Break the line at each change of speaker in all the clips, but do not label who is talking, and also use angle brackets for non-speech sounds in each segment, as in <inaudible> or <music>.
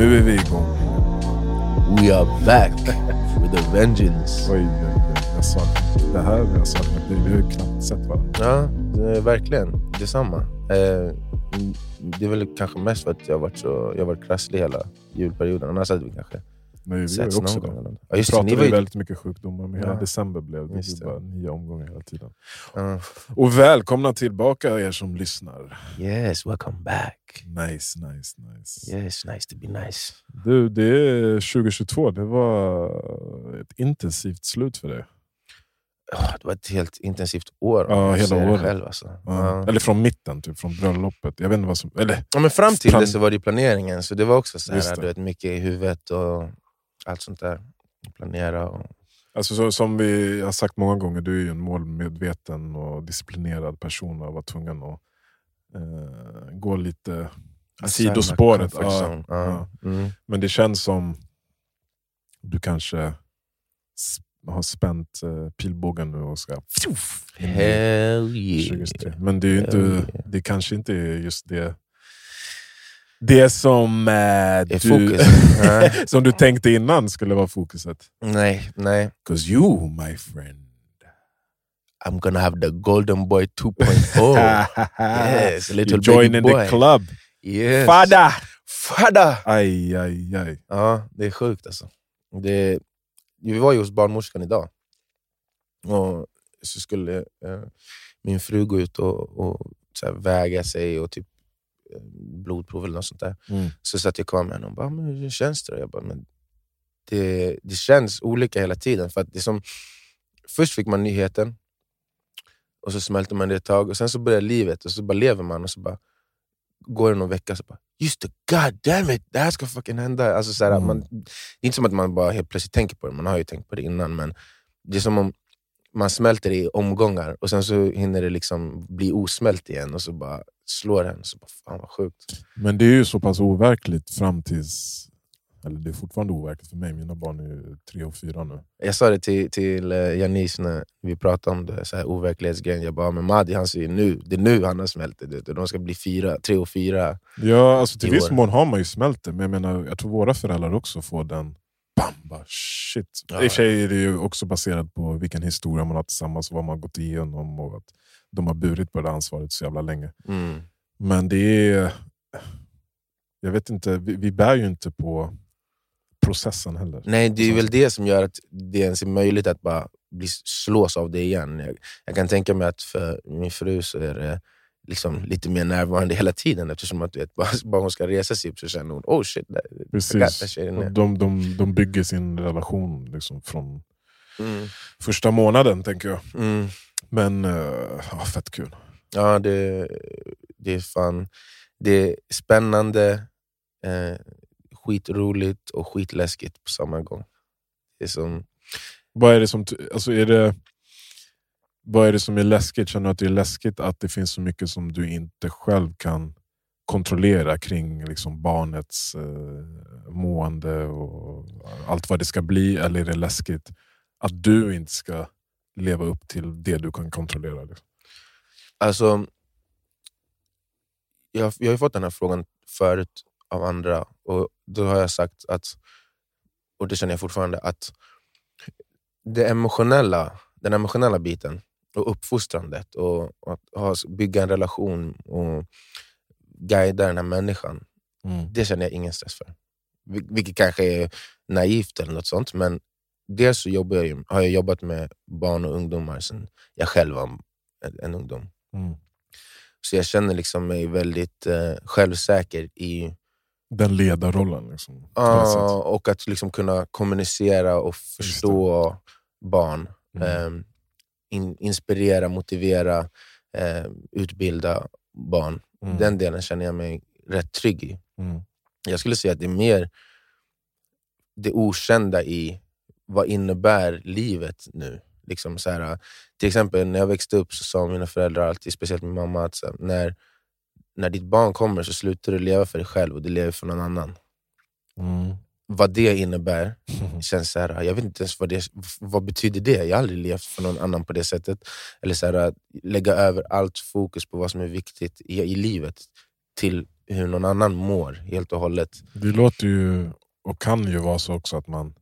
Nu är vi igång.
We are back with a vengeance.
Oj, oj, oj. Jag sa det här saknat dig. Vi har ju knappt sett varandra.
Ja, det är verkligen detsamma. Eh, det är väl kanske mest för att jag har varit, så, jag har varit krasslig hela julperioden. Annars hade vi kanske
Nej, vi har ju
setts
också det.
Ja,
Vi
just det, ni
pratade
var
ju väldigt mycket sjukdomar, men hela
Ja.
december blev det,
Just
det
det.
bara nya omgångar hela tiden.
ja.
Och välkomna tillbaka er som lyssnar.
Yes, welcome back.
Nice, nice, nice.
Yes, nice to be nice.
Du, det är 2022. Det var ett intensivt slut för dig.
Det var ett helt intensivt år.
Ja, hela
det
året.
Själv, alltså.
Ja.
ja.
Eller från mitten, typ, från bröllopet. Jag vet inte vad som... Eller,
Ja, men fram till
Plan-
det så var det planeringen, så det var också så här,
det.
du vet, mycket i huvudet och allt sånt där. Planera och...
alltså, så, som vi har sagt många gånger, du är en målmedveten och disciplinerad person och var tvungen att eh, gå lite sidospåret. Ja.
Ja. Mm.
Men det känns som du kanske har spänt eh, pilbågen nu och ska...
Hell yeah.
2023. Men det är, inte,
yeah.
det kanske inte är just det det som, eh,
är
du, <laughs> som du tänkte innan skulle vara fokuset.
nej, nej.
'Cause you my friend.
I'm gonna have the golden boy 2.0. <laughs> yes, little
you join in
boy.
the club.
Yes.
Fada!
Fada!
Aj, aj, aj.
Ja, det är sjukt alltså. Det, vi var ju hos barnmorskan idag. Och så skulle eh, min fru gå ut och, och här, väga sig och typ blodprov eller något sånt där.
Mm.
Så satt jag kvar med henne och bara, men hur känns det? då?" Jag bara, men det, det känns olika hela tiden. För att det som, först fick man nyheten, och så smälter man det ett tag, och sen så börjar livet, och så bara lever man, och så bara går det någon vecka, så bara just det, god damn it, det här ska fucking hända. Alltså, så här,
Mm.
man, det är inte som att man bara helt plötsligt tänker på det, man har ju tänkt på det innan, men det är som om man smälter i omgångar, och sen så hinner det liksom bli osmält igen, och så bara slår den. Så bara, fan vad sjukt.
Men det är ju så pass overkligt fram tills... Eller det är fortfarande overkligt för mig, mina barn är ju tre och fyra nu.
Jag sa det till, till eh, Janice när vi pratade om det, så här overklighetsgrejen. Jag bara, men Madi han säger nu, det är nu han har smält det. De ska bli fyra, tre och fyra.
Ja, alltså till viss mån har man ju smält det, men jag, menar, jag tror våra föräldrar också får den... Bam, bara shit.
Ja.
I och för sig är det ju också baserat på vilken historia man har tillsammans, vad man har gått igenom och att de har burit på det ansvaret så jävla länge.
Mm.
Men det är... Jag vet inte, vi, vi bär ju inte på processen heller.
Nej, det är
Så-
väl det som gör att det ens är möjligt att bara bli, slås av det igen. Jag, jag kan tänka mig att för min fru så är det liksom lite mer närvarande hela tiden eftersom att du vet, <laughs> bara, bara hon ska resa sig upp så känner hon oh shit, där,
Precis.
there."
de, de, de bygger sin relation liksom från
Mm.
första månaden, tänker jag.
Mm.
Men uh, ja, fett kul.
Ja, det, det är fan det är spännande, eh, skitroligt och skitläskigt på samma gång. Det är som,
Vad är det som, alltså är det, vad är det som är läskigt? Känner du att det är läskigt att det finns så mycket som du inte själv kan kontrollera kring liksom barnets eh, mående och allt vad det ska bli? Eller är det läskigt att du inte ska leva upp till det du kan kontrollera? Liksom?
alltså, jag, jag har ju fått den här frågan förut av andra och då har jag sagt att, och det känner jag fortfarande, att det emotionella, den emotionella biten och uppfostrandet och, och att ha, bygga en relation och guida den här människan det känner jag ingen stress för. Vil- Vilket kanske är naivt eller något sånt, men dels så jobbar jag ju, har jag jobbat med barn och ungdomar sedan jag själv var en, en ungdom.
Mm.
Så jag känner liksom mig väldigt eh, självsäker i
Den ledarrollen. Liksom, på det sättet.
och att liksom kunna kommunicera och förstå barn.
Mm.
Eh, in, inspirera, motivera, eh, utbilda barn.
Mm.
Den delen känner jag mig rätt trygg i.
Mm.
Jag skulle säga att det är mer det okända i vad innebär livet nu. Liksom så här, till exempel när jag växte upp så sa mina föräldrar alltid, speciellt min mamma, att här, när, när ditt barn kommer så slutar du leva för dig själv och du lever för någon annan.
Mm.
Vad det innebär <laughs> känns så här, jag vet inte ens vad det vad betyder det. Jag har aldrig levt för någon annan på det sättet. Eller så här, lägga över allt fokus på vad som är viktigt i, i livet till hur någon annan mår helt och hållet.
Det låter ju, och kan ju vara så också, att man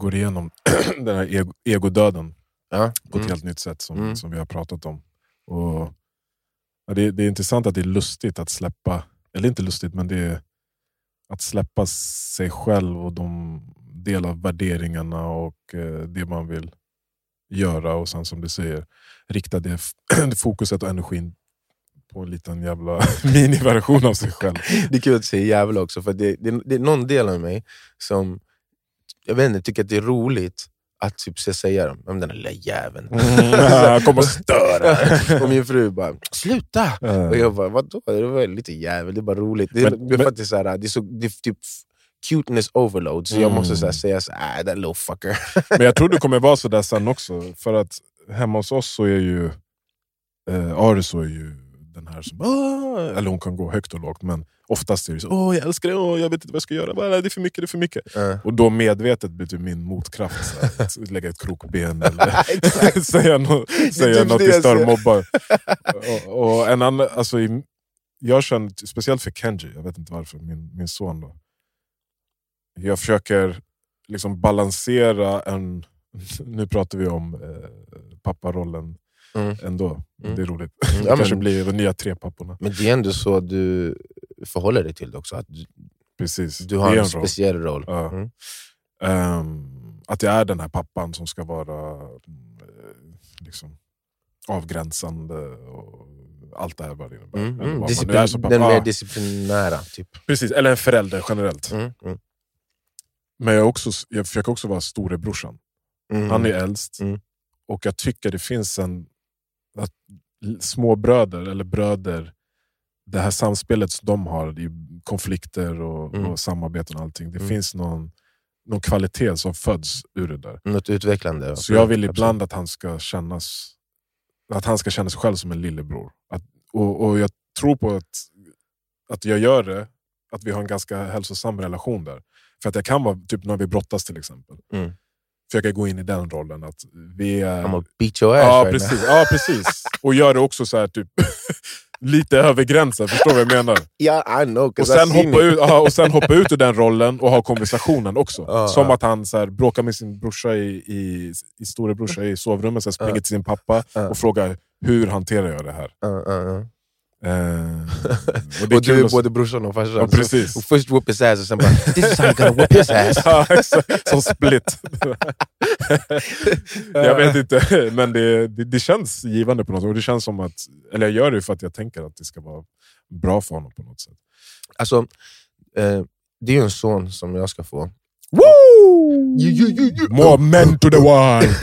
går igenom <clears throat> den här ego, egodöden
Ja?
på ett
Mm.
helt nytt sätt som,
Mm.
som vi har pratat om. Och, ja, det, det är intressant att det är lustigt att släppa, eller inte lustigt, men det är att släppa sig själv och de del av värderingarna och eh, det man vill göra och sen som du säger, rikta det <clears throat> fokuset och energin på en liten jävla <laughs> miniversion av sig själv.
Det är kul att säga jävla också, för det, det, det är någon del av mig som jag vet inte, tycker att det är roligt att typ säga om den där lilla jäveln.
Mm, <laughs> <laughs> Kom och störa! <laughs>
och min fru bara “sluta!”
Eh,
Och jag bara “vadå? Det var lite jävel, det är bara roligt”. Det är,
Men-
det är
men-
faktiskt så här, det är, så, det är typ cuteness overload, så jag
Mm.
måste så här, säga så här, äh, that little fucker.
Men jag tror det kommer vara så där sen också. För att hemma hos oss så är ju eh, Aris är ju den här som, "Ah", eller hon kan gå högt och lågt, men oftast är det så Åh, jag älskar det, Åh, jag vet inte vad jag ska göra, Bara, det är för mycket, det är för mycket.
Eh,
Och då medvetet blir det min motkraft, så att <laughs> lägga ett krokben <laughs> eller <laughs> säga, no, säga
typ
något i
ser.
mobbar. och, och en annan, alltså, i, jag känner, speciellt för Kenji, jag vet inte varför, min, min son då. Jag försöker liksom balansera en, nu pratar vi om eh, papparollen
Mm.
ändå,
Mm.
det är roligt.
Mm,
Det
ja, <laughs>
kanske
men-
blir de nya tre papporna.
Men det är ändå så du förhåller dig till det också, att du,
Precis.
du har
är
en,
en roll.
speciell roll.
Ja.
Mm.
Ehm, att jag är den här pappan som ska vara eh, liksom, avgränsande och allt det här vad det innebär.
Mm. Mm.
är
Disciplin,
som pappa.
den mer
Ja,
disciplinära, typ.
Precis, eller en förälder generellt.
Mm. Mm.
Men jag, är också, jag försöker också vara storebrorsan.
Mm.
Han är äldst
Mm.
och jag tycker det finns en... Att l- små bröder eller bröder, det här samspelet som de har i konflikter och,
Mm.
och samarbeten och allting. Det
Mm.
finns någon, någon kvalitet som föds ur det där.
Något utvecklande.
Så jag vill ibland att han ska kännas att han ska känna sig själv som en lillebror. Att, och, och jag tror på att, att jag gör det, att vi har en ganska hälsosam relation där. För att jag kan vara, typ när vi brottas till exempel,
Mm.
Försöka gå in i den rollen. Att vi är...
I'm gonna beat your ass
ja,
right
precis, ja, precis. Och gör det också så här, typ <laughs> lite över gränsen, förstår du vad jag menar?
Yeah, I know,
Och sen, hoppa
it.
ut, aha, och sen hoppa ut ur den rollen och ha konversationen också.
Ja,
Som att han så här, bråkar med sin brorsa i, i, i storebrorsa i sovrummet, sen springer
Ja.
till sin pappa
Ja.
och frågar hur hanterar jag det här?
Uh, uh, uh.
Eh, och det är <laughs>
Och du är både brorsan och farsan.
Ja,
Så-
precis.
och först whoop his ass och sen bara <laughs> “this is how you gotta whoop his ass”. <laughs>
Ja. Som split. jag vet inte, men det, det, det känns givande på något sätt. Och det känns som att, eller jag gör det för att jag tänker att det ska vara bra för honom på något sätt.
Alltså, eh, det är ju en son som jag ska få.
Woo!
You, you, you.
More men to the wild!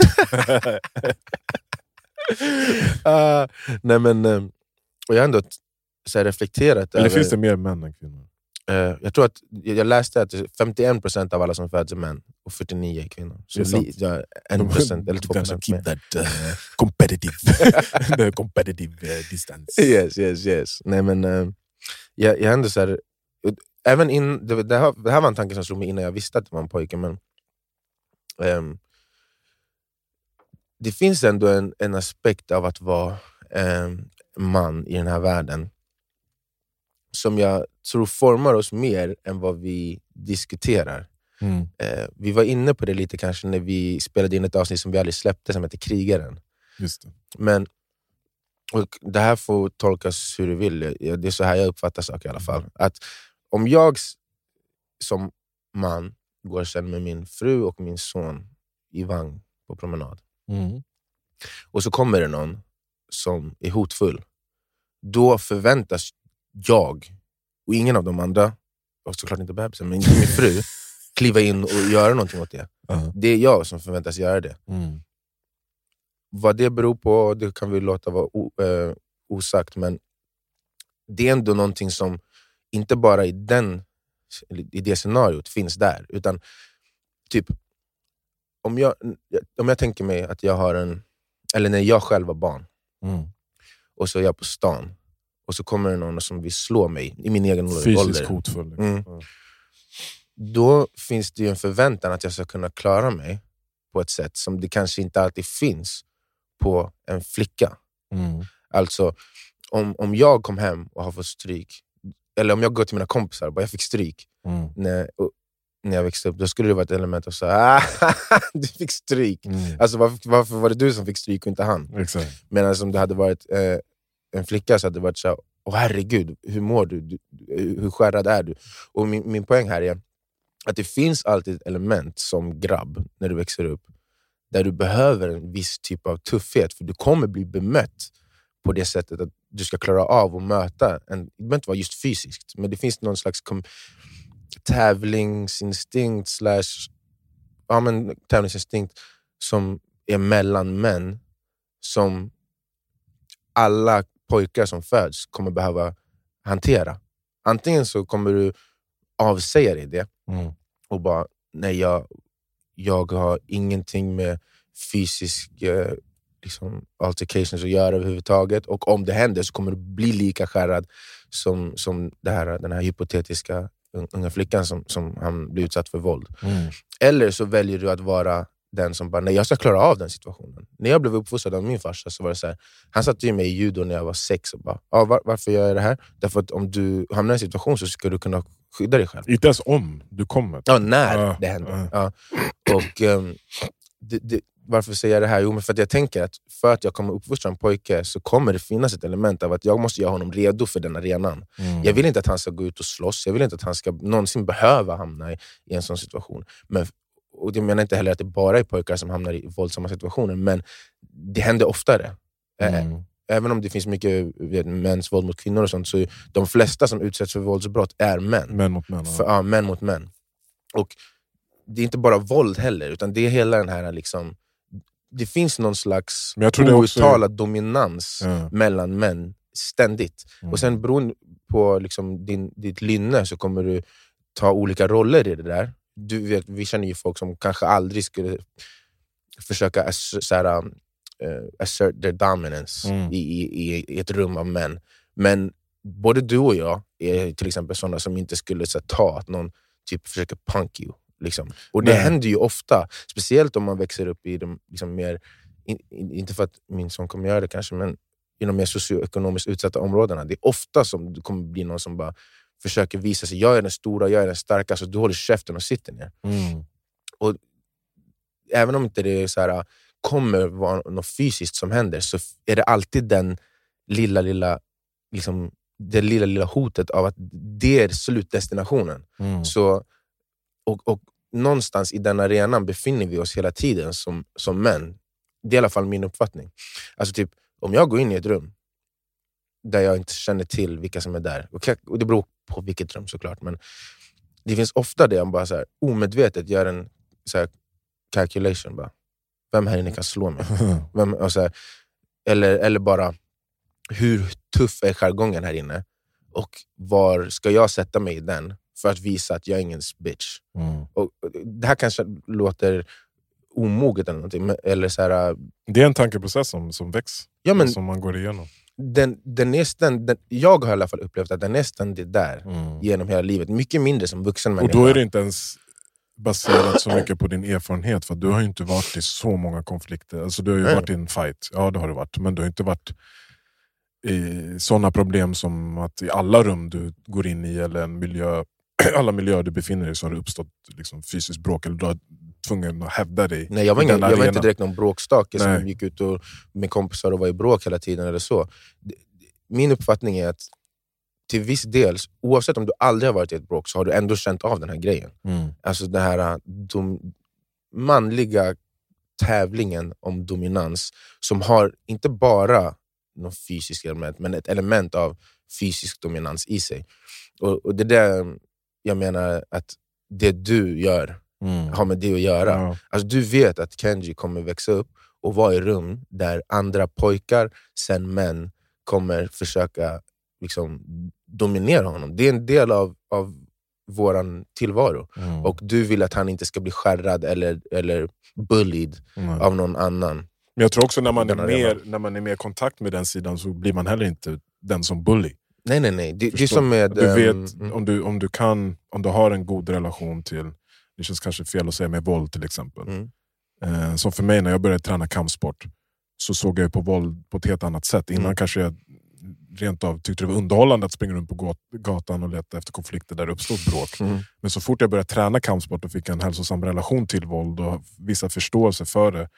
Ah, nej men, eh, och jag har ändå så här, reflekterat
Eller
över...
finns det mer män än kvinnor?
eh, jag tror att jag läste att 51% av alla som föds är män och 49 är kvinnor. Så
Det är
li, ja, 1% eller <laughs> 2% mer.
that uh, competitive, <laughs> <laughs> the competitive uh, distance.
Yes, yes, yes. Nej, men, eh, jag, jag ändå så här, även in, det, det, här, det här var en tanke som slog mig innan jag visste att det var en pojke, men ehm, det finns ändå en, en aspekt av att vara ehm, man i den här världen som jag tror formar oss mer än vad vi diskuterar.
Mm.
Eh, vi var inne på det lite kanske när vi spelade in ett avsnitt som vi aldrig släppte som heter Krigaren.
Just det.
Men och det här får tolkas hur du vill, det är så här jag uppfattar saker i alla fall. Att om jag som man går sen med min fru och min son i vagn på promenad,
Mm.
och så kommer det någon som är hotfull, då förväntas jag, och ingen av de andra, och såklart inte bebisen, men min fru, <laughs> kliva in och göra någonting åt det.
Ja.
Det är jag som förväntas göra det.
Mm.
Vad det beror på det kan vi låta vara o, eh, osagt, men det är ändå någonting som inte bara i, den, i det scenariot finns där. Utan typ, om jag, om jag tänker mig att jag har en, eller när jag själv var barn,
Mm.
Och så är jag på stan, och så kommer det någon som vill slå mig i min egen
Fysiskt
ålder.
hotfull. liksom.
Mm. Då finns det ju en förväntan att jag ska kunna klara mig på ett sätt som det kanske inte alltid finns på en flicka.
Mm.
Alltså, om, om jag kom hem och har fått stryk, eller om jag går till mina kompisar och bara, jag fick stryk
Mm.
när, och, när jag växte upp, då skulle det vara ett element av så ah, <laughs> du fick stryk.
Mm.
Alltså, varför, varför var det du som fick stryk och inte han?
Exakt.
Medan om det hade varit eh, en flicka så hade det varit så här, åh herregud, hur mår du? du hur skärrad är du? Och min, min poäng här är att det finns alltid ett element som grabb, när du växer upp, där du behöver en viss typ av tuffhet, för du kommer bli bemött på det sättet att du ska klara av att möta, en, det behöver inte vara just fysiskt, men det finns någon slags kom, tävlingsinstinkt slash ja, men, tävlingsinstinkt som är mellan män som alla pojkar som föds kommer behöva hantera. Antingen så kommer du avsäga dig det
Mm.
och bara, nej jag, jag har ingenting med fysisk eh, liksom, altercations att göra överhuvudtaget. Och om det händer så kommer du bli lika skärrad som, som det här, den här hypotetiska un- unga flickan som, som han blir utsatt för våld.
Mm.
Eller så väljer du att vara den som bara, nej jag ska klara av den situationen. När jag blev uppfostrad av min farsa så var det så här, han satte ju mig i judo när jag var sex och bara, ah, var, varför gör jag det här? Därför att om du hamnar i en situation så ska du kunna skydda dig själv.
Inte ens om du kommer.
Ja, när
Ja,
det händer.
ja.
Ja. Och, ehm, det, det, varför säger jag det här? Jo, men för att jag tänker att för att jag kommer uppfostra en pojke så kommer det finnas ett element av att jag måste göra honom redo för den arenan.
Mm.
Jag vill inte att han ska gå ut och slåss, jag vill inte att han ska någonsin behöva hamna i, i en sån situation. Men, och Jag menar inte heller att det bara är pojkar som hamnar i våldsamma situationer, men det händer oftare. Eh,
Mm.
Även om det finns mycket mäns våld mot kvinnor och sånt, så de flesta som utsätts för våldsbrott är män.
Män mot män.
För, ja, män mot män. Och det är inte bara våld heller, utan det är hela den här... Liksom, det finns någon slags
är-
outtalad dominans
Ja.
mellan män, ständigt.
Mm.
Och sen beroende på liksom din, ditt lynne så kommer du ta olika roller i det där. Du vet, vi känner ju folk som kanske aldrig skulle försöka ass, så här, eh, assert their dominance
Mm.
i, i, i- ett rum av män. Men både du och jag är till exempel sådana som inte skulle så här, ta att någon typ försöker punk you. Liksom. Och det
Nej.
händer ju ofta, speciellt om man växer upp i de liksom, mer, in, inte för att min son kommer göra det kanske, men i de mer socioekonomiskt utsatta områdena. Det är ofta som det kommer bli någon som bara försöker visa sig, jag är den stora, jag är den starka, så du håller käften och sitter ner.
Mm.
Även om inte det är så här, kommer vara något fysiskt som händer, så är det alltid den lilla, lilla, liksom, det lilla, lilla hotet av att det är slutdestinationen.
Mm.
Så, och, och någonstans i den arenan befinner vi oss hela tiden som, som män. Det är i alla fall min uppfattning. Alltså typ, om jag går in i ett rum där jag inte känner till vilka som är där, och och det beror på vilket rum såklart, men det finns ofta det jag bara så här, omedvetet gör en så här, calculation. Bara. Vem här inne kan slå mig? <laughs> Vem, här, eller, eller bara, hur tuff är jargongen här inne? Och var ska jag sätta mig i den för att visa att jag är ingen bitch?
Mm.
Och, det här kanske låter omoget eller någonting, men, eller så här,
Det är en tankeprocess som, som väcks,
ja, men
som man går igenom.
Den, den är ständ, den, jag har i alla fall upplevt att den är ständigt där
Mm.
genom hela livet. Mycket mindre som vuxen
Och
människa.
då är det inte ens baserat så mycket på din erfarenhet, för du har ju inte varit i så många konflikter. Alltså, du har ju
Nej.
varit i en fight, ja det har du varit, men du har inte varit i sådana problem som att i alla rum du går in i, eller en miljö, <clears throat> alla miljöer du befinner dig i, så har det uppstått liksom, fysiskt bråk, eller du har tvungen att hävda dig.
Nej, jag var, ingen, jag var inte direkt någon bråkstake
Nej.
som gick ut och, med kompisar och var i bråk hela tiden. eller så. Min uppfattning är att till viss del, oavsett om du aldrig har varit i ett bråk, så har du ändå känt av den här grejen.
Mm.
Alltså den här äh, dom, manliga tävlingen om dominans som har inte bara något fysiskt element, men ett element av fysisk dominans i sig. Och, och Det är det jag menar att det du gör
Mm.
har med det att göra.
Ja.
Alltså, du vet att Kenji kommer växa upp och vara i rum där andra pojkar, sen män, kommer försöka liksom, dominera honom. Det är en del av, av vår tillvaro.
Mm.
Och du vill att han inte ska bli skärrad eller, eller bullied
Mm.
av någon annan.
Men jag tror också när man, är mer, när man är mer i kontakt med den sidan så blir man heller inte den som bully.
Nej, nej, nej. Det, det som med...
Du vet,
ehm, mm,
om, du, om, du kan, om du har en god relation till, det känns kanske fel att säga med våld till exempel.
Mm.
Eh, som för mig när jag började träna kampsport så såg jag på våld på ett helt annat sätt. Innan
Mm.
kanske jag rent av tyckte det var underhållande att springa runt på gat- gatan och leta efter konflikter där det uppstod bråk.
Mm.
Men så fort jag började träna kampsport och fick en hälsosam relation till våld och vissa förståelse för det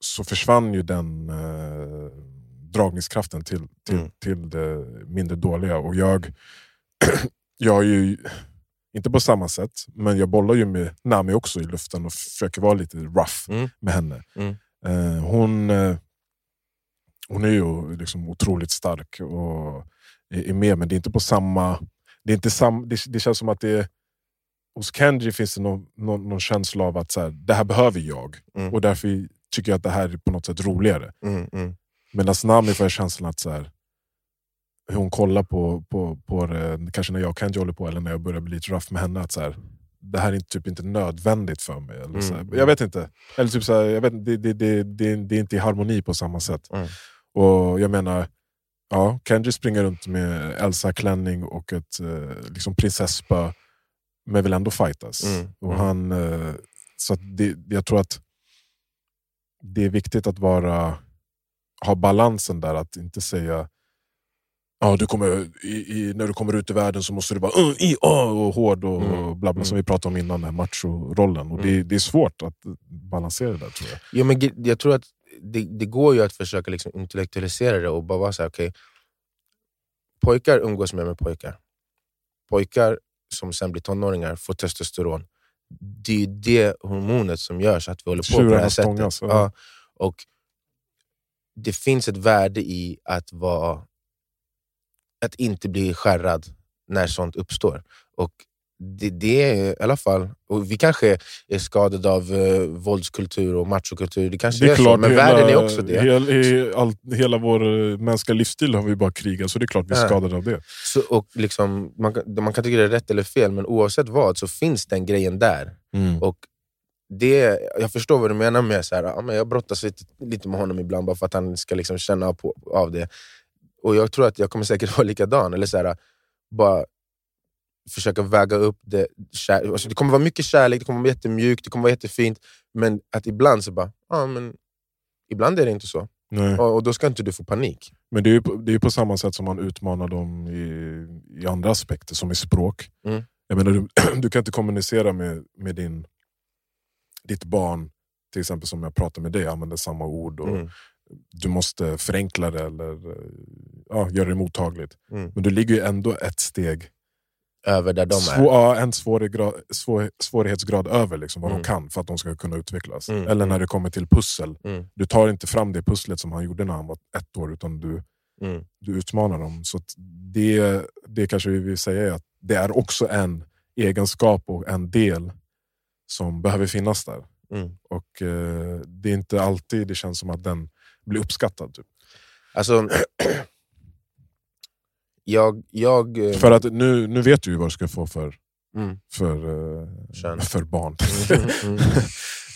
så försvann ju den eh, dragningskraften till, till,
Mm.
till det mindre dåliga. Och jag, <clears throat> jag är ju, inte på samma sätt, men jag bollar ju med Nami också i luften och försöker vara lite rough
Mm.
med henne.
Mm.
Eh, hon, eh, hon är ju liksom otroligt stark och är, är med, men det är inte på samma... Det, är inte sam, det, det känns som att det är, hos Kenji finns det någon, någon, någon känsla av att så här, det här behöver jag.
Mm.
Och därför tycker jag att det här är på något sätt roligare.
Mm, mm.
Medan Nami får jag känslan att så här, hur hon kollar på, på, på det, kanske när jag och Kenji håller på, eller när jag börjar bli lite rough med henne, att så här, det här är inte, typ inte nödvändigt för mig. Eller så här.
Mm.
Jag vet inte. Eller typ så jag vet, det, det, det, det, det är inte i harmoni på samma sätt.
Mm.
Och jag menar, ja, Kenji springer runt med Elsa-klänning och ett eh, liksom prinsesspö, men vill ändå fightas.
Mm.
Och
Mm.
han, eh, så det, jag tror att det är viktigt att vara, ha balansen där, att inte säga Ja, du kommer, i, i, när du kommer ut i världen så måste du vara uh, i, uh, och hård och
Mm.
bla bla, som vi pratade om innan, den här macho-rollen. Och det,
Mm.
det är svårt att balansera det där tror jag.
Jo, men jag tror att det, det går ju att försöka liksom intellektualisera det och bara vara såhär, okej, pojkar umgås mer med pojkar. Pojkar som sen blir tonåringar får testosteron. Det är ju det hormonet som gör så att vi håller på på det här sättet.
stångas. Ja,
och det finns ett värde i att vara att inte bli skärrad när sånt uppstår. Och det, det är i alla fall, och vi kanske är skadade av eh, våldskultur och machokultur, det kanske
Det
är,
är
så,
klart,
men
hela,
världen är också det.
Hel, he, all, hela vår eh, mänskliga livsstil har vi bara krigat, så det är klart vi är
Ja.
skadade av det.
Så, och liksom, man, kan- man kan tycka det är rätt eller fel, men oavsett vad så finns den grejen där. Och det, jag förstår vad du menar med så här, ja, men jag brottas lite, lite med honom ibland bara för att han ska liksom känna på, av det. Och jag tror att jag kommer säkert <laughs> vara likadan. Eller så här, bara försöka väga upp det. Alltså det kommer vara mycket kärlek, det kommer vara jättemjukt, det kommer vara jättefint. Men att ibland så bara, ja men ibland är det inte så.
Nej.
Och, och då ska inte du få panik.
Men det är ju på, det är på samma sätt som man utmanar dem i, i andra aspekter, som i språk.
Mm.
Jag menar, du, <clears throat> du kan inte kommunicera med, med din, ditt barn, till exempel som jag pratar med dig, använder samma ord. Och
Mm.
Du måste förenkla det eller ja, göra det mottagligt.
Mm.
Men du ligger ju ändå ett steg,
Över där de
svå,
är.
ja, en svårighetsgrad, svår, svårighetsgrad över liksom, vad
Mm.
de kan för att de ska kunna utvecklas.
Mm,
Eller när
mm.
det kommer till pussel,
Mm.
du tar inte fram det pusslet som han gjorde när han var ett år, utan du,
Mm.
du utmanar dem. Så det, det kanske vi vill säga är att det är också en egenskap och en del som behöver finnas där.
Mm.
Och eh, det är inte alltid det känns som att den blir uppskattad. Typ.
Alltså, jag... jag eh,
För att nu, nu vet du ju vad du ska få för,
mm.
för, eh, för barn.
Mm, <laughs> mm.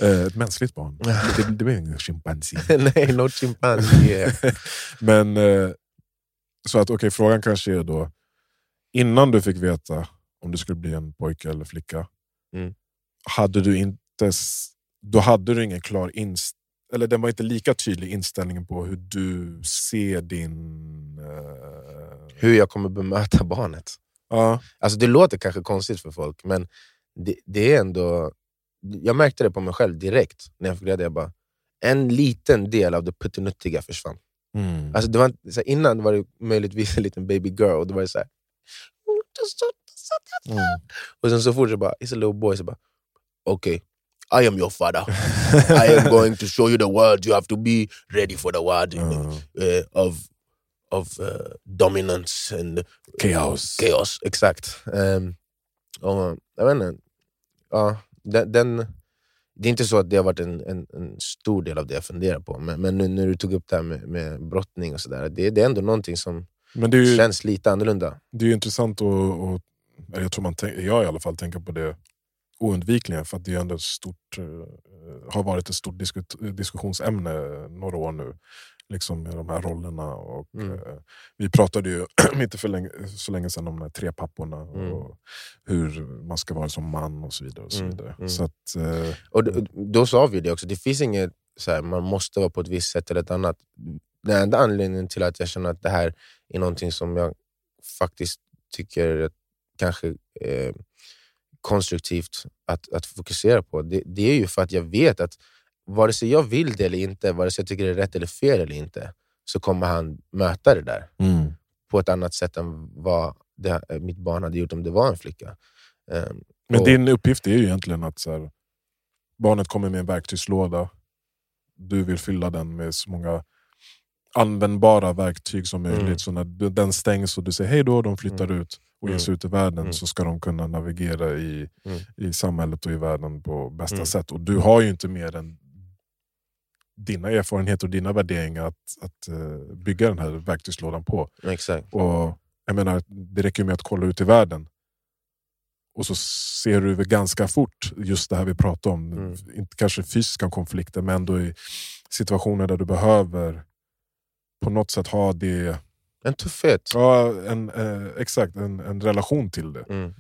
Eh, Ett mänskligt barn. <laughs> Det, det blir ingen schimpansi. <laughs>
Nej, no chimpanzee.
Men eh, så att okej, frågan kanske är då, innan du fick veta om du skulle bli en pojke eller flicka,
Mm.
Hade du inte, då hade du ingen klar inst eller den var inte lika tydlig inställningen på hur du ser din... eh,
Hur jag kommer bemöta barnet.
ja,
Alltså det låter kanske konstigt för folk, men det, det är ändå... Jag märkte det på mig själv direkt när jag fick reda jag bara, En liten del av det puttinuttiga försvann.
mm.
Alltså det var så här, innan var det möjligtvis en liten baby girl, och då var det så här,
Mm.
Och sen så fort så bara, it's a little boy, så bara, okay, I am your father. I am <laughs> going to show you the world. You have to be ready for the world
Ja.
eh, of, of eh, dominance and
Chaos.
chaos. Exakt. Um, och, jag vet inte, ja, den, den, det är inte så att det har varit en, en, en stor del av det jag funderar på, men, men nu när du tog upp det här med, med brottning, och så där, det, det är ändå någonting som
ju,
känns lite annorlunda.
det är intressant och, och jag tror man tänk, jag i alla fall tänker på det oundvikligen för att det är ändå stort, eh, har varit ett stort diskut, diskussionsämne några år nu. Liksom med de här rollerna. Och,
Mm.
eh, vi pratade ju <clears throat> inte för länge, så länge sedan om de här tre papporna
Mm.
och hur man ska vara som man och så vidare. Och så
Mm,
vidare.
mm.
Så att, eh,
Och då, då sa vi det också, det finns inget så här, man måste vara på ett visst sätt eller ett annat. den enda anledningen till att jag känner att det här är någonting som jag faktiskt tycker kanske eh, konstruktivt att, att fokusera på, det, det, är ju för att jag vet att vare sig jag vill det eller inte, vare sig jag tycker det är rätt eller fel eller inte, så kommer han möta det där
Mm.
på ett annat sätt än vad det, mitt barn hade gjort om det var en flicka. Um,
Men
och,
din uppgift är ju egentligen att så här, barnet kommer med en verktygslåda. Du vill fylla den med så många användbara verktyg som möjligt.
Mm.
Så när den stängs och du säger hej då, de flyttar ut och ger
Mm.
ut i världen
Mm.
så ska de kunna navigera i,
Mm.
i samhället och i världen på bästa
Mm.
sätt. Och du har ju inte mer än dina erfarenheter och dina värderingar att, att eh, bygga den här verktygslådan på.
exakt.
Och jag menar, Det räcker med att kolla ut i världen. Och så ser du väl ganska fort just det här vi pratar om.
Mm.
Inte kanske fysiska konflikter, men ändå i situationer där du behöver på något sätt ha det,
En tuffhet.
ja, en, eh, exakt, en, en relation till det.
Mm.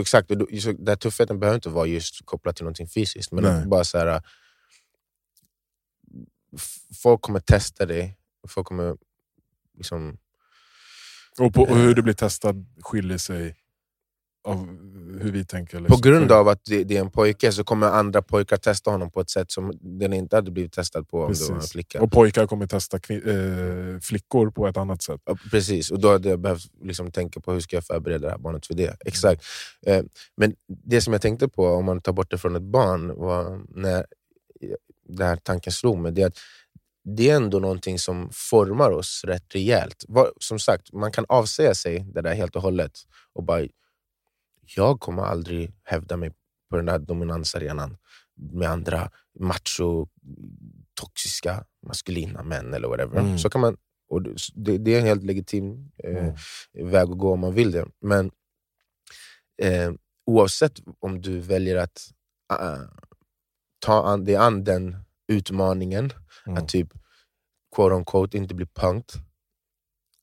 Exakt, den tuffheten behöver inte vara just kopplat till någonting fysiskt. Men
Nej.
bara så här, f- folk kommer testa dig. Folk kommer liksom...
Och, på, och
Eh.
hur du blir testad skiljer sig av hur vi tänker.
På
liksom.
grund av att det, är en pojke så kommer andra pojkar testa honom på ett sätt som den inte hade blivit testad på om det var en
Precis.
flicka.
Och pojkar kommer testa eh, flickor på ett annat sätt.
Ja, Precis, och då hade jag behövt liksom tänka på hur ska jag förbereda det här barnet för det. Exakt. Eh, men det som jag tänkte på, om man tar bort det från ett barn, var när den här tanken slog mig, det är att det är ändå någonting som formar oss rätt rejält. Som sagt, man kan avsäga sig det där helt och hållet och bara, jag kommer aldrig hävda mig på den där dominansarenan med andra macho, toxiska, maskulina män eller whatever.
Mm.
Så kan man, och det, det är en helt legitim eh,
Mm.
väg att gå om man vill det. Men eh, oavsett om du väljer att äh, ta an, dig an den utmaningen,
Mm.
att typ quote on quote inte bli punked,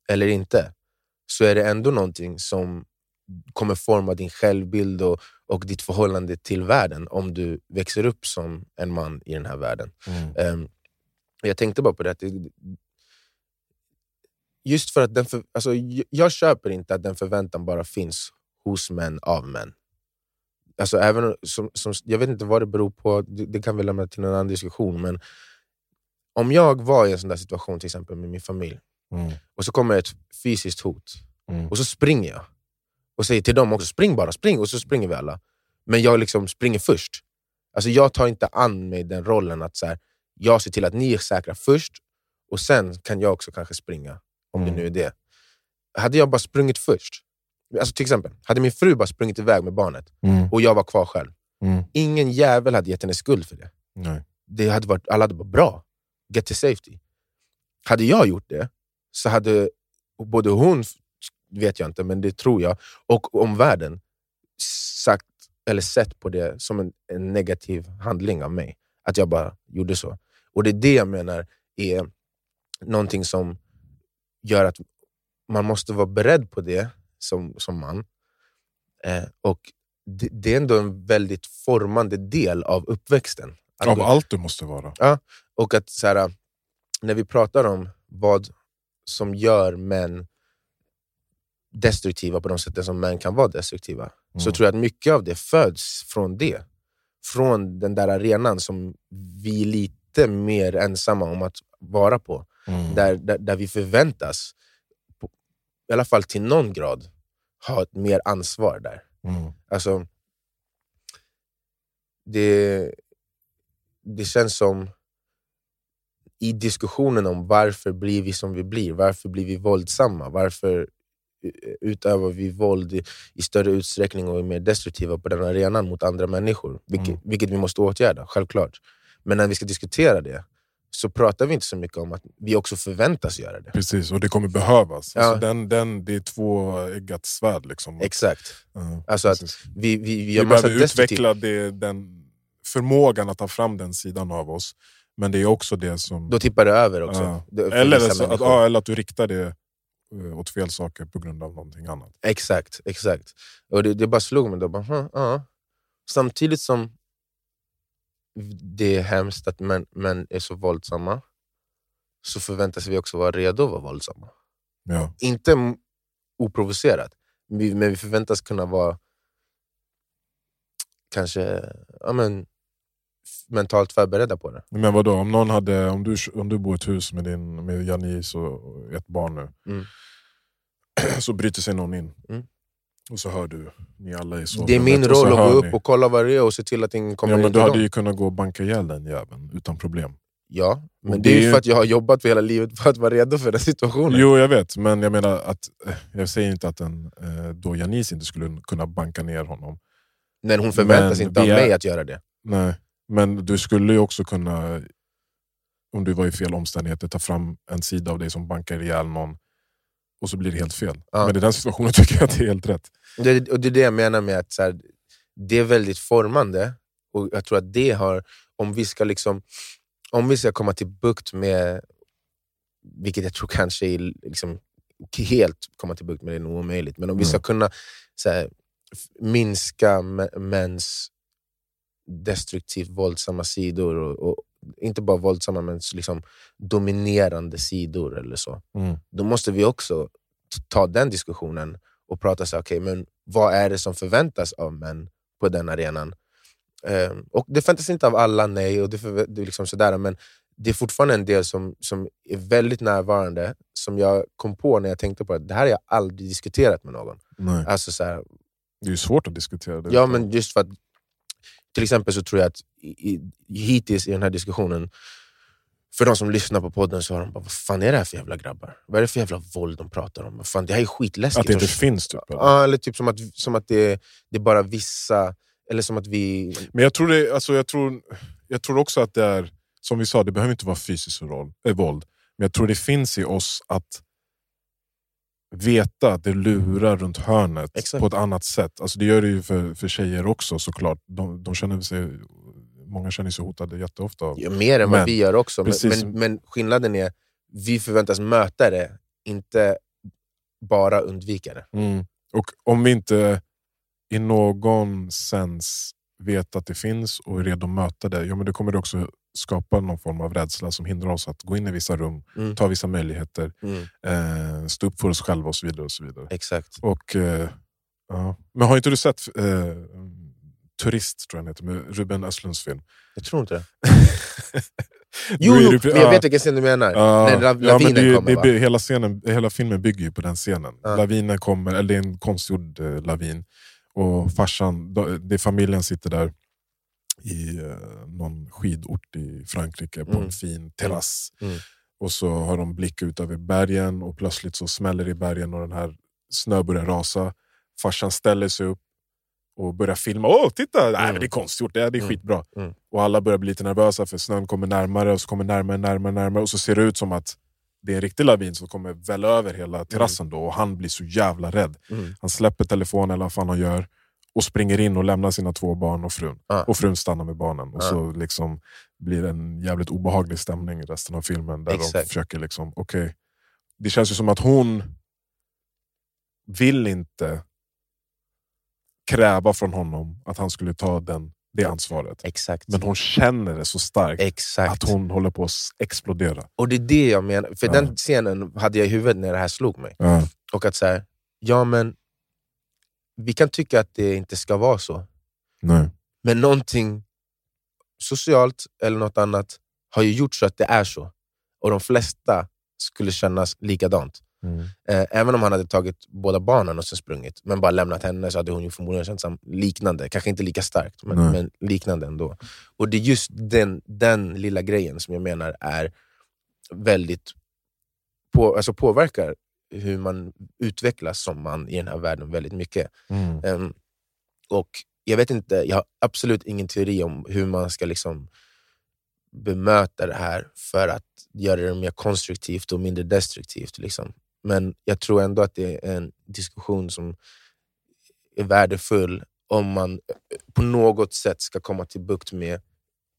eller inte, så är det ändå någonting som kommer forma din självbild och, och ditt förhållande till världen om du växer upp som en man i den här världen.
Mm.
Ehm, jag tänkte bara på det, att det just för att den för, alltså, jag köper inte att den förväntan bara finns hos män av män. Alltså, även som, som, jag vet inte vad det beror på, det, det kan vi lämna till en annan diskussion, men om jag var i en sån situation till exempel med min familj,
Mm.
och så kommer ett fysiskt hot,
Mm.
och så springer jag. Och säger till dem också, spring bara, spring! Och så springer vi alla. Men jag liksom springer först. Alltså jag tar inte an mig den rollen att så här, jag ser till att ni är säkra först, och sen kan jag också kanske springa. Om
Mm.
det nu är det. Hade jag bara sprungit först, alltså till exempel, hade min fru bara sprungit iväg med barnet,
Mm.
och jag var kvar själv.
Mm.
Ingen jävel hade gett henne skuld för det.
Nej.
det hade varit, alla hade varit bra. Get to safety. Hade jag gjort det, så hade både hon, vet jag inte, men det tror jag, och omvärlden sagt eller sett på det som en, en negativ handling av mig. Att jag bara gjorde så. Och det är det jag menar är någonting som gör att man måste vara beredd på det som, som man. Eh, och det, det är ändå en väldigt formande del av uppväxten. Att
Av
gå-
allt du måste vara.
och att så här, när vi pratar om vad som gör män destruktiva på de sätten som män kan vara destruktiva, så
Mm.
tror jag att mycket av det föds från det. Från den där arenan som vi är lite mer ensamma om att vara på.
Mm.
Där, där, där vi förväntas, på, i alla fall till någon grad, ha ett mer ansvar där.
Mm.
Alltså, det, det känns som i diskussionen om varför blir vi som vi blir, varför blir vi våldsamma, varför utövar vi våld i, i större utsträckning och är mer destruktiva på den arenan mot andra människor, vilket,
Mm.
vilket vi måste åtgärda, självklart. Men när vi ska diskutera det så pratar vi inte så mycket om att vi också förväntas göra det.
Precis, och det kommer behövas.
Ja.
Alltså den, den, det är tvåeggat svärd. Liksom.
Exakt.
Ja,
Alltså att
precis.
vi, vi, vi
vi
gör massa
behöver utveckla det, den förmågan att ta fram den sidan av oss. Men det är också det som...
Då tippar det över också.
Ja. Eller, att, ja, eller att du riktar det åt fel saker på grund av någonting annat.
Exakt, exakt. Och det, det bara slog mig då. Bara, "Hm, ja. Samtidigt som det är hemskt att män, män är så våldsamma, så förväntas vi också vara redo att vara våldsamma.
Ja.
Inte oprovocerat, men vi förväntas kunna vara kanske ja, men, mentalt förberedda på det.
Men vadå, om, någon hade, om, du, om du bor i ett hus med, din, med Janice och ett barn nu,
Mm. <clears throat>
så bryter sig någon in.
Mm.
Och så hör du, ni alla i
Det är
sovrummet,
min roll att gå
ni.
upp och kolla vad det är och se till att ingen kommer
Ja,
in
men
till
du hade
dem.
ju kunnat gå och banka ihjäl den jäveln utan problem.
Ja, men
Och
det är ju för att jag har jobbat hela livet för att vara redo för den situationen.
Jo, jag vet, men jag menar att eh, jag säger inte att en, eh, då Janice inte skulle kunna banka ner honom.
Men hon förväntas
Men
inte av
är-
mig att göra det.
Nej, men du skulle ju också kunna, om du var i fel omständigheter, ta fram en sida av dig som bankar ihjäl någon och så blir det helt fel.
Ja.
Men i den situationen <laughs> tycker jag att det är helt rätt.
Det, och det är det jag menar med att så här, det är väldigt formande. Och jag tror att det har, om vi ska liksom om vi ska komma till bukt med, vilket jag tror kanske är liksom, helt komma till bukt med det är nog omöjligt, men om vi ska
Mm.
kunna här, minska mä- mäns destruktivt våldsamma sidor, och, och inte bara våldsamma men liksom dominerande sidor eller så
Mm.
då måste vi också ta den diskussionen och prata så okej, men vad är det som förväntas av män på den arenan? Ehm, och Det förväntas inte av alla, nej, och det, förvä- det liksom sådär, men det är fortfarande en del som, som är väldigt närvarande, som jag kom på när jag tänkte på det. Det här har jag aldrig diskuterat med någon.
Nej.
Alltså så här,
Det är svårt att diskutera det.
Ja, men just för att till exempel så tror jag att i, i, hittills i den här diskussionen, för de som lyssnar på podden så har de bara, vad fan är det här för jävla grabbar? Vad är det för jävla våld de pratar om? Vad Fan, det här är skitläskigt.
att det inte finns. Typ, eller?
Ja, eller typ som att, som att det, det är bara vissa, eller som att vi...
Men jag tror, det, alltså jag, tror, jag tror också att det är, som vi sa, det behöver inte vara fysiskt äh, våld. Men jag tror det finns i oss att veta att det lurar runt hörnet
Exakt.
på ett annat sätt. Alltså det gör det ju för, för tjejer också såklart. De, de känner sig, många känner sig hotade jätteofta. Av.
Ja, mer än vad
Men-
vi gör också, men, men, men skillnaden är vi förväntas möta det, inte bara undvika det.
Mm. Och om vi inte i någon sens vet att det finns och är redo att möta det, ja, men då kommer det också skapa någon form av rädsla som hindrar oss att gå in i vissa rum,
Mm.
ta vissa möjligheter,
Mm,
eh, stå upp för oss själva och så vidare. Och så vidare.
exakt.
Och, eh, ja. Men har inte du sett eh, Turist, tror jag den heter, med Ruben Östlunds film?
Jag tror inte det. <laughs> Jo, jo
det-
jag
ja.
vet vilken scen du menar.
Ja,
När la-
ja, men det,
kommer
det, hela, scenen, hela filmen bygger ju på den scenen.
Ja.
Lavinen kommer, eller det är en konstgjord eh, lavin. Och farsan, det är familjen sitter där i eh, någon skidort i Frankrike på
Mm.
en fin terrass.
Mm.
Och så har de blick ut över bergen och plötsligt så smäller det i bergen och den här snö börjar rasa. Farsan ställer sig upp och börjar filma. Åh, titta! Nej, men det är konstgjort, det är, det är
Mm.
skitbra.
Mm.
Och alla börjar bli lite nervösa för snön kommer närmare och så kommer närmare, närmare, närmare. Och så ser det ut som att det är en riktig lavin som kommer välla över hela terrassen. Då, och han blir så jävla rädd.
Mm.
Han släpper telefonen eller vad fan han gör och springer in och lämnar sina två barn och frun.
Ja.
Och frun stannar med barnen. Och
Ja.
så liksom blir det en jävligt obehaglig stämning i resten av filmen. Där de
Exakt.
försöker liksom, okej. Det känns ju som att hon vill inte kräva från honom att han skulle ta den, det ansvaret.
Exakt.
Men hon känner det så starkt
Exakt.
att hon håller på att explodera.
Och det är det jag menar, för
Ja.
den scenen hade jag i huvudet när det här slog mig.
Ja.
Och att så här, ja men vi kan tycka att det inte ska vara så,
Nej.
men någonting socialt eller något annat har ju gjort så att det är så. Och de flesta skulle kännas likadant.
Mm.
Eh, även om han hade tagit båda barnen och sen sprungit, men bara lämnat henne så hade hon ju förmodligen känt sam- liknande. Kanske inte lika starkt, men, men liknande ändå. Och det är just den, den lilla grejen som jag menar är väldigt på, alltså påverkar hur man utvecklas som man i den här världen väldigt mycket.
Mm.
Ehm, och Jag vet inte, jag har absolut ingen teori om hur man ska liksom bemöta det här för att göra det mer konstruktivt och mindre destruktivt. Liksom. Men jag tror ändå att det är en diskussion som är värdefull om man på något sätt ska komma till bukt med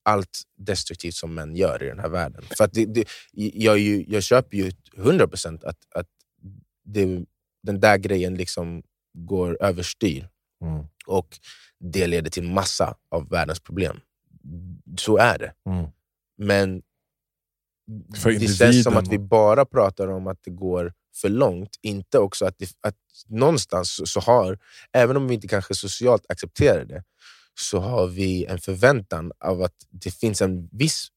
allt destruktivt som män gör i den här världen. För att det, det, jag, ju, jag köper ju 100% att, att det, den där grejen liksom går överstyr.
Mm.
Och det leder till massa av världens problem. Så är det.
Mm.
Men
För
det känns som att vi bara pratar om att det går för långt. Inte också att, det, att någonstans så, så har, även om vi inte kanske socialt accepterar det, så har vi en förväntan av att det finns en viss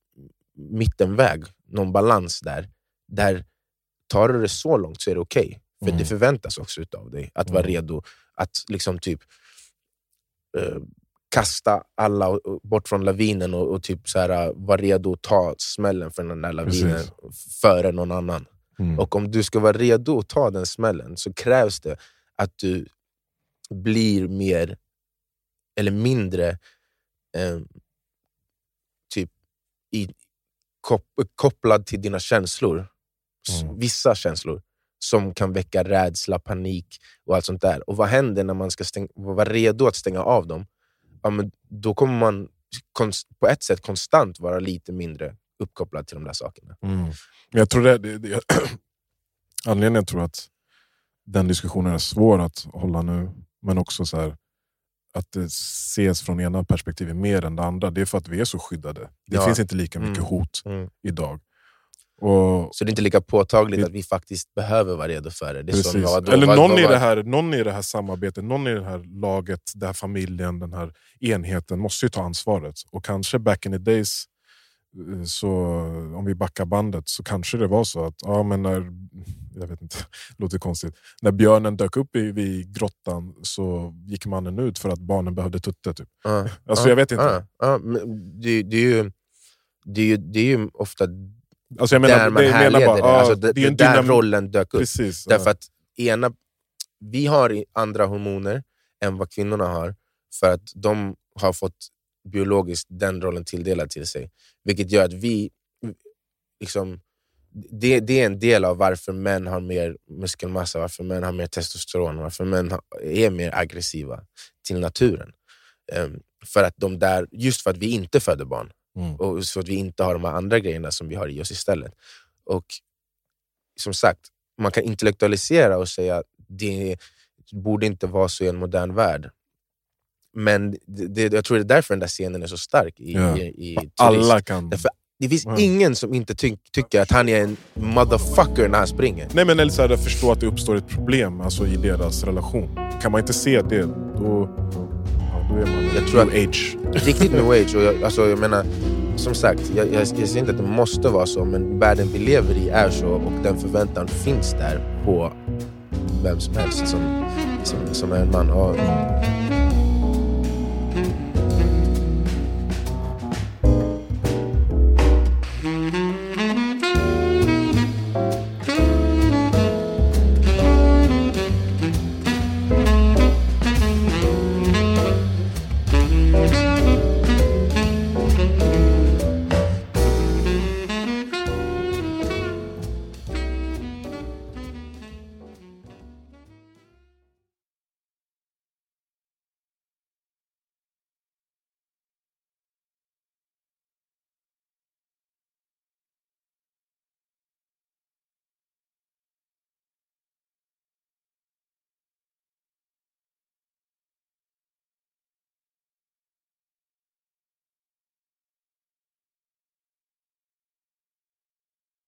mittenväg, någon balans där. Där tar du det så långt så är det okej. För
Mm.
det förväntas också av dig att vara
Mm.
redo att liksom typ eh, kasta alla bort från lavinen och, och typ så här, eh, vara redo att ta smällen för den där lavinen
Precis.
före någon annan.
Mm.
Och om du ska vara redo att ta den smällen så krävs det att du blir mer eller mindre eh, typ i, kop, kopplad till dina känslor.
Mm.
Vissa känslor som kan väcka rädsla, panik och allt sånt där. Och vad händer när man ska stäng, vara redo att stänga av dem? Ja, men då kommer man på ett sätt konstant vara lite mindre uppkopplad till de där sakerna.
Mm. Jag tror det, det, det, <clears throat> anledningen jag tror att den diskussionen är svår att hålla nu, men också så här, att det ses från ena perspektivet mer än det andra, det är för att vi är så skyddade. Det
Ja.
finns inte lika mycket
Mm.
hot
Mm.
idag. Och
Så det är inte lika påtagligt
Det-
att vi faktiskt behöver vara redo för det. det som, ja, då,
Eller någon,
vad-
i det här, någon i det här samarbetet, någon i det här laget, den här familjen, den här enheten måste ju ta ansvaret. Och kanske back in the days, eh, så, om vi backar bandet, så kanske det var så att ja, men när, jag vet inte, det <laughs> låter konstigt. När björnen dök upp i, vid grottan så gick mannen ut för att barnen behövde tutte. Typ.
Ja, <laughs>
Alltså
ja,
jag vet inte.
ja, men det, det, är ju, det, är ju, det är ju ofta
Alltså jag menar,
där man
det, jag menar
härleder
bara,
det. Alltså, det,
det är
det
en
där
dynam-
rollen dök upp.
Precis.
Därför
ja.
att ena, vi har andra hormoner än vad kvinnorna har, för att de har fått biologiskt den rollen tilldelad till sig. Vilket gör att vi... Liksom, det, det är en del av varför män har mer muskelmassa, varför män har mer testosteron, varför män har, är mer aggressiva till naturen. Ehm, för att de där, just för att vi inte föder barn
Mm.
och så att vi inte har de här andra grejerna som vi har i oss istället. Och som sagt, man kan intellektualisera och säga att det borde inte vara så i en modern värld. Men det, det, jag tror det är därför den där scenen är så stark i,
Ja.
i, i.
Alla kan...
Därför det finns
Ja.
ingen som inte ty tycker att han är en motherfucker när han springer.
Nej men eller så här, förstå att det uppstår ett problem alltså, i deras relation. Kan man inte se det, då, då är man
Jag tror
new age.
Riktigt new age. Och jag, alltså, jag menar, som sagt, jag, jag, jag säger inte att det måste vara så, men världen vi lever i är så och den förväntan finns där på vem som helst som, som, som är en man. Och